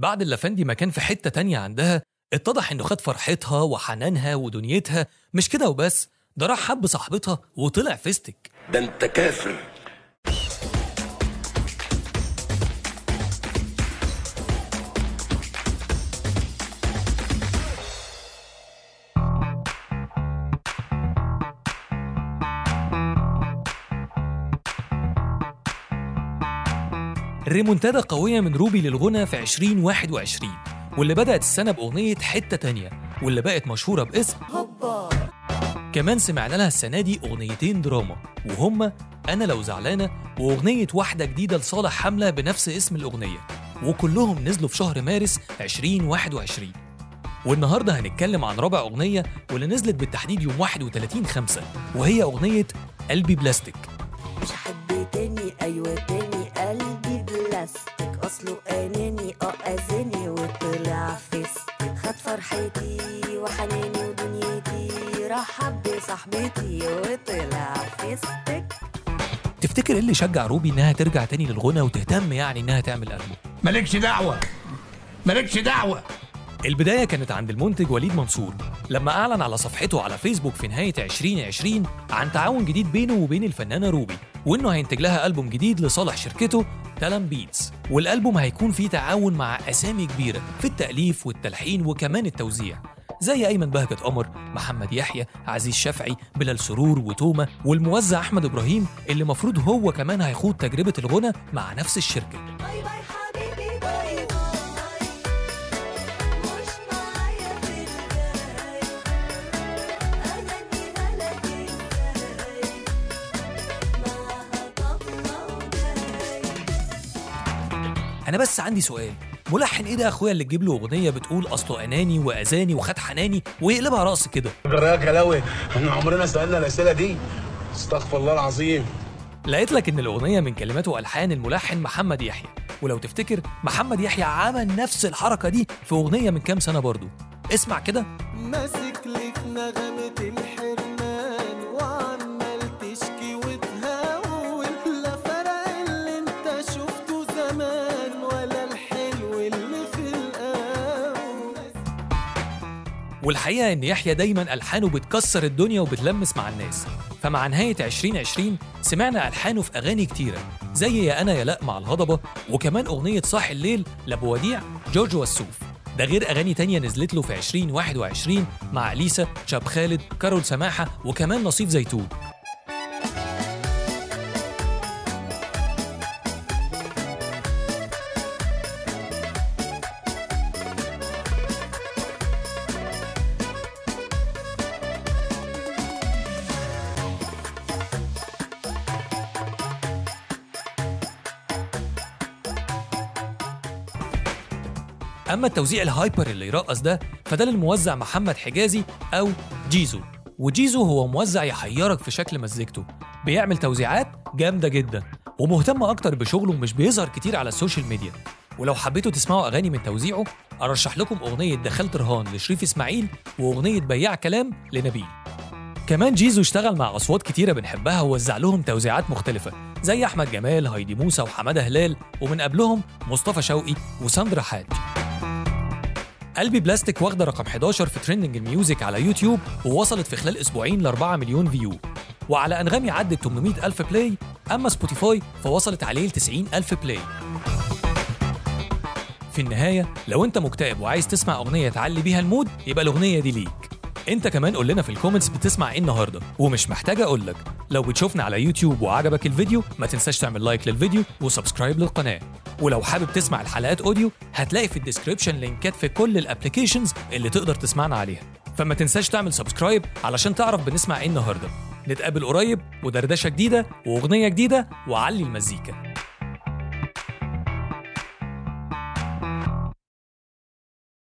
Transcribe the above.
بعد اللافندي ما كان في حتة تانية عندها اتضح إنه خد فرحتها وحنانها ودنيتها مش كده وبس ده راح حب صاحبتها وطلع فيستك. ده انت كافر. ريمونتادا قوية من روبي للغنى في 2021 واللي بدأت السنة بأغنية حتة تانية واللي بقت مشهورة باسم كمان سمعنا لها السنة دي أغنيتين دراما وهما أنا لو زعلانة وأغنية واحدة جديدة لصالح حملة بنفس اسم الأغنية وكلهم نزلوا في شهر مارس 2021 والنهاردة هنتكلم عن رابع أغنية واللي نزلت بالتحديد يوم 31 5 وهي أغنية قلبي بلاستيك. مش حد تاني أيوه تاني قلبي بلاستيك أصله آناني آه آذاني وطلع فيستك. خد فرحتي وحناني ودنيتي. راح حب صاحبتي وطلع فيستك. تفتكر إيه اللي شجع روبي إنها ترجع تاني للغنى وتهتم يعني إنها تعمل ألبوم؟ مالكش دعوة. مالكش دعوة. البداية كانت عند المنتج وليد منصور لما أعلن على صفحته على فيسبوك في نهاية 2020 عن تعاون جديد بينه وبين الفنانة روبي وإنه هينتج لها ألبوم جديد لصالح شركته تالم بيتس والألبوم هيكون فيه تعاون مع أسامي كبيرة في التأليف والتلحين وكمان التوزيع. زي أيمن بهجت قمر، محمد يحيى، عزيز شفعي، بلال سرور وتومة والموزع أحمد إبراهيم اللي مفروض هو كمان هيخوض تجربة الغنى مع نفس الشركة. أنا بس عندي سؤال. ملحن إيه ده يا أخويا اللي تجيب له أغنية بتقول أصله أناني وأذاني وخد حناني ويقلبها رقص كده؟ جرايه كلاوي. إحنا عمرنا سألنا الأسئلة دي. استغفر الله العظيم. لقيت لك إن الأغنية من كلمات وألحان الملحن محمد يحيى. ولو تفتكر محمد يحيى عمل نفس الحركة دي في أغنية من كام سنة برضو. اسمع كده. ماسك لك نغمة الحرمان والحقيقة إن يحيى دايما ألحانه بتكسر الدنيا وبتلمس مع الناس. فمع نهاية 2020 سمعنا ألحانه في أغاني كتيرة زي يا أنا يا لأ مع الهضبة وكمان أغنية صاحي الليل لابو وديع جورج والسوف ده غير أغاني تانية نزلت له في 2021 مع اليسا شاب خالد كارول سماحة وكمان نصيف زيتون. أما التوزيع ال hyper اللي يرقص ده فده للموزع محمد حجازي أو جيزو. وجيزو هو موزع يحيرك في شكل مزيكته. بيعمل توزيعات جامدة جدا ومهتم أكتر بشغله ومش بيظهر كتير على ال social media. ولو حبيتوا تسمعوا أغاني من توزيعه أرشح لكم أغنية دخلت رهان لشريف إسماعيل وأغنية بياع كلام لنبيل كمان جيزو اشتغل مع أصوات كتيرة بنحبها ووزع لهم توزيعات مختلفة زي أحمد جمال هايدي موسى وحمادة هلال ومن قبلهم مصطفى شوقي وساندرا حاج. قلبي بلاستيك واخدة رقم 11 في trending ال music على يوتيوب ووصلت في خلال أسبوعين ل 4 مليون فيو وعلى أنغامي عدت 800 ألف play أما سبوتيفاي فوصلت عليه ل 90 ألف play في النهاية لو أنت مكتئب وعايز تسمع أغنية تعلي بيها ال mood يبقى الأغنية دي ليك. انت كمان قول لنا في ال comments بتسمع إيه النهارده. ومش محتاج أقول لك لو بتشوفنا على يوتيوب وعجبك الفيديو ما تنساش تعمل like للفيديو و subscribe للقناة. ولو حابب تسمع الحلقات audio هتلاقي في ال description لينكات في كل ال applications اللي تقدر تسمعنا عليها. فما تنساش تعمل subscribe علشان تعرف بنسمع إيه النهارده. نتقابل قريب ودردشة جديدة وأغنية جديدة وعلي المزيكا.